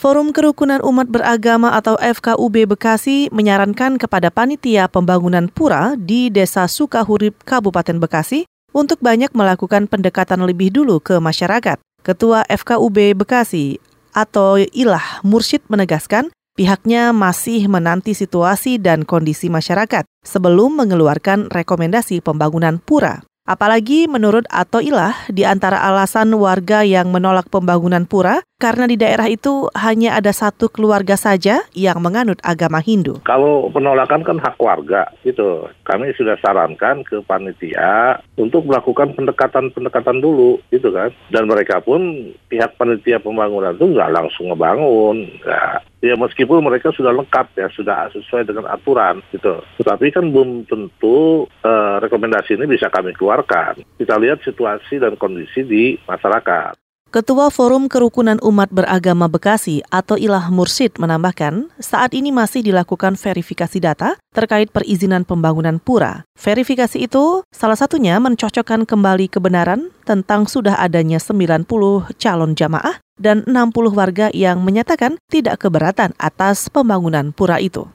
Forum Kerukunan Umat Beragama atau FKUB Bekasi menyarankan kepada panitia pembangunan pura di Desa Sukahurip, Kabupaten Bekasi untuk banyak melakukan pendekatan lebih dulu ke masyarakat. Ketua FKUB Bekasi atau Ilah Mursyid menegaskan pihaknya masih menanti situasi dan kondisi masyarakat sebelum mengeluarkan rekomendasi pembangunan pura. Apalagi menurut Atoilah, di antara alasan warga yang menolak pembangunan pura, karena di daerah itu hanya ada satu keluarga saja yang menganut agama Hindu. Kalau penolakan kan hak warga, gitu. Kami sudah sarankan ke panitia untuk melakukan pendekatan-pendekatan dulu, gitu kan. Dan mereka pun pihak panitia pembangunan itu nggak langsung ngebangun, nggak ya meskipun mereka sudah lengkap ya sudah sesuai dengan aturan gitu tetapi kan belum tentu uh, rekomendasi ini bisa kami keluarkan kita lihat situasi dan kondisi di masyarakat Ketua Forum Kerukunan Umat Beragama Bekasi atau Ilah Mursid menambahkan, saat ini masih dilakukan verifikasi data terkait perizinan pembangunan pura. Verifikasi itu salah satunya mencocokkan kembali kebenaran tentang sudah adanya 90 calon jamaah dan 60 warga yang menyatakan tidak keberatan atas pembangunan pura itu.